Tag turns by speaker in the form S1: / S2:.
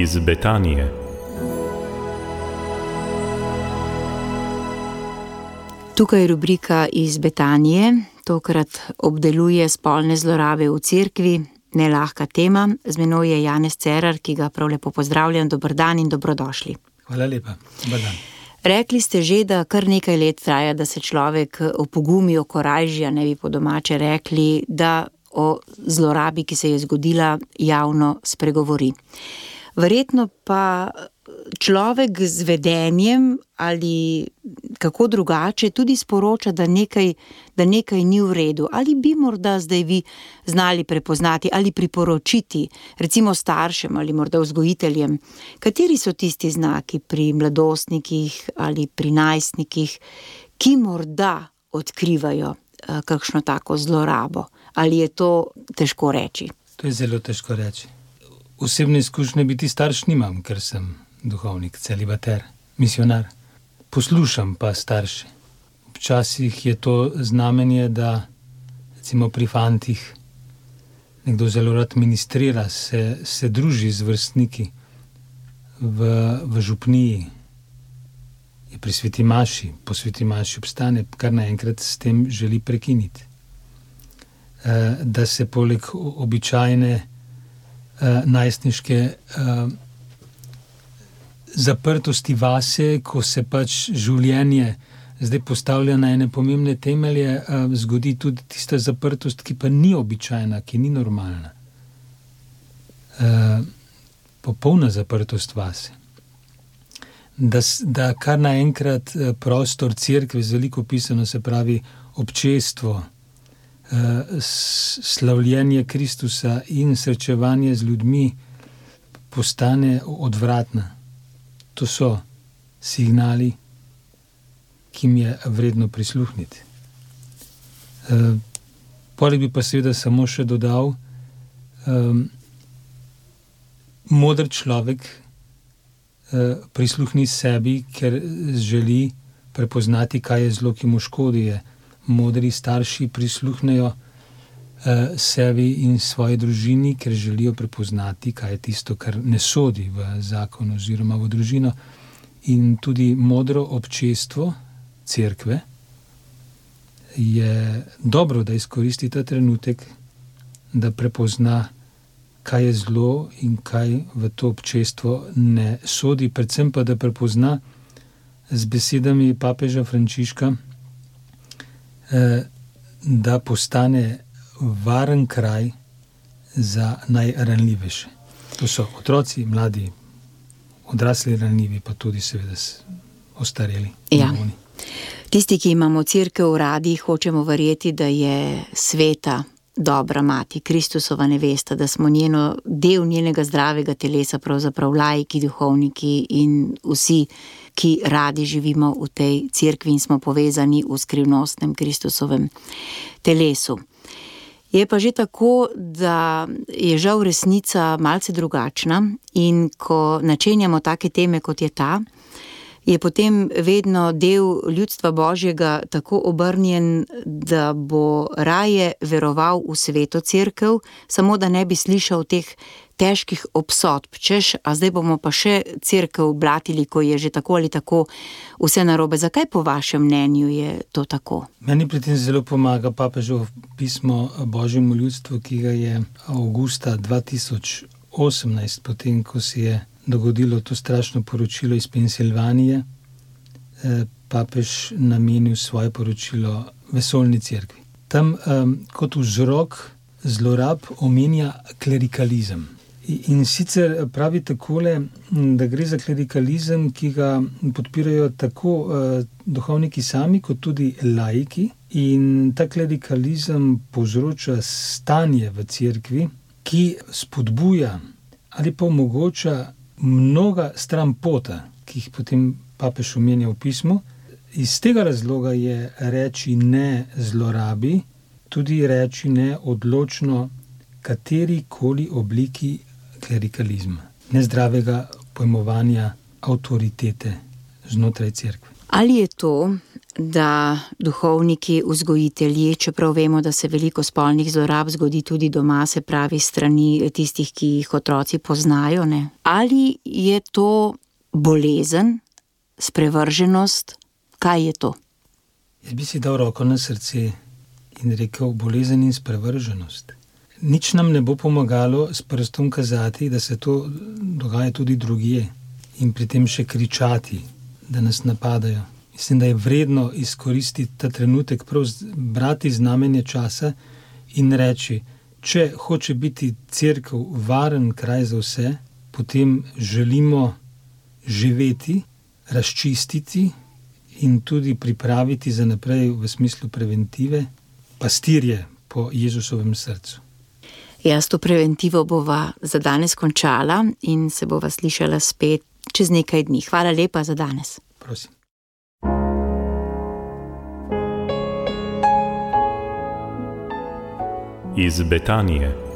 S1: iz Betanije.
S2: Tukaj je rubrika iz Betanije, tokrat obdeluje spolne zlorabe v cerkvi, ne lahka tema. Z menoj je Janez Cerar, ki ga prav lepo pozdravljam. Dobr dan in dobrodošli.
S3: Hvala lepa. Dobar dan.
S2: Rekli ste že, da kar nekaj let traja, da se človek opogumi, okorajži, a ne bi po domače rekli, da o zlorabi, ki se je zgodila, javno spregovori. Verjetno pa človek z vedenjem ali kako drugače tudi sporoča, da nekaj, da nekaj ni v redu. Ali bi morda zdaj vi znali prepoznati ali priporočiti, recimo staršem ali morda vzgojiteljem, kateri so tisti znaki pri mladostnikih ali pri najstnikih, ki morda odkrivajo uh, kakšno tako zlorabo. Ali je to težko reči?
S3: To je zelo težko reči. Osebne izkušnje biti starš nimam, ker sem duhovnik, celibater, misionar. Poslušam pa starše. Včasih je to znamenje, da recimo pri fantih nekdo zelo rad ministrira, se, se druži z vrstniki v, v župniji, je pri sveti maši, po sveti maši obstane, kar naenkrat s tem želi prekiniti. E, da se poleg običajne najstniške e, zaprtosti vase, ko se pač življenje zdaj postavlja na ene pomembne temelje, zgodi tudi tista zaprtost, ki pa ni običajna, ki ni normalna. Popolna zaprtost vase. Da, da kar naenkrat prostor crkve, z veliko pisano, se pravi občestvo, slavljenje Kristusa in srečevanje z ljudmi, postane odvratna. To so signali, ki jim je vredno prisluhniti. E, Poleg bi pa seveda samo še dodal, um, modr človek uh, prisluhni sebi, ker želi prepoznati, kaj je zlo, ki mu škodi. Modri starši prisluhnejo uh, sebi in svoji družini, ker želijo prepoznati, kaj je tisto, kar ne sodi v zakon oziroma v družino. In tudi modro občestvo, crkve, je dobro, da izkoristi ta trenutek, da prepozna, kaj je zlo in kaj v to občestvo ne sodi, predvsem pa da prepozna z besedami papeža Frančiška, eh, da postane varen kraj za najranljivejše. To so otroci, mladi, odrasli, ranljivi, pa tudi, seveda, ostareli.
S2: Ja. Tisti, ki imamo crkvo v radi, hočemo verjeti, da je sveta, dobra mati, Kristusova nevesta, da smo njeno, del njenega zdravega telesa, pravzaprav lajki, duhovniki in vsi, ki radi živimo v tej crkvi in smo povezani v skrivnostnem Kristusovem telesu. Je pa že tako, da je žal resnica malce drugačna, in ko načenjamo take teme, kot je ta, je potem vedno del ljudstva Božjega tako obrnjen, da bo raje veroval v sveto crkv, samo da ne bi slišal teh težkih obsodb, češ, a zdaj bomo pa še crkv blatili, ko je že tako ali tako vse narobe. Zakaj po vašem mnenju je to tako?
S3: Meni pri tem zelo pomaga papežev pismo Božjemu ljudstvu, ki ga je avgusta 2018, potem ko se je dogodilo to strašno poročilo iz Pensilvanije, papež namenil svoje poročilo vesoljni cerkvi. Tam kot vzrok zlorab omenja klerikalizem. In sicer pravi takole, da gre za klerikalizem, ki ga podpirajo tako duhovniki sami, kot tudi laiki. In ta klerikalizem povzroča stanje v cerkvi, ki spodbuja ali pa omogoča mnoga stran pota, ki jih potem papež omenja v pismu. Iz tega razloga je reči ne zlorabi, tudi reči ne odločno kateri koli obliki klerikalizma, nezdravega pojmovanja avtoritete znotraj cerkve.
S2: Ali je to da duhovniki, vzgojitelji, čeprav vemo, da se veliko spolnih zlorab zgodi tudi doma, se pravi, strani tistih, ki jih otroci poznajo, ne? ali je to bolezen, sprevrženost, kaj je to?
S3: Jaz bi si dal roko na srce in rekel: bolezen in sprevrženost. Nič nam ne bo pomagalo s prstom kazati, da se to dogaja tudi drugje in pri tem še kričati, da nas napadajo. Mislim, da je vredno izkoristiti ta trenutek, brati znamenje časa in reči, če hoče biti crkva varen kraj za vse, potem želimo živeti, razčistiti in tudi pripraviti za naprej v smislu preventive, pastirje po Jezusovem srcu.
S2: Jaz to preventivo bova za danes končala in se bova slišala spet čez nekaj dni. Hvala lepa za danes.
S3: Prosim.
S1: Iz Betanije.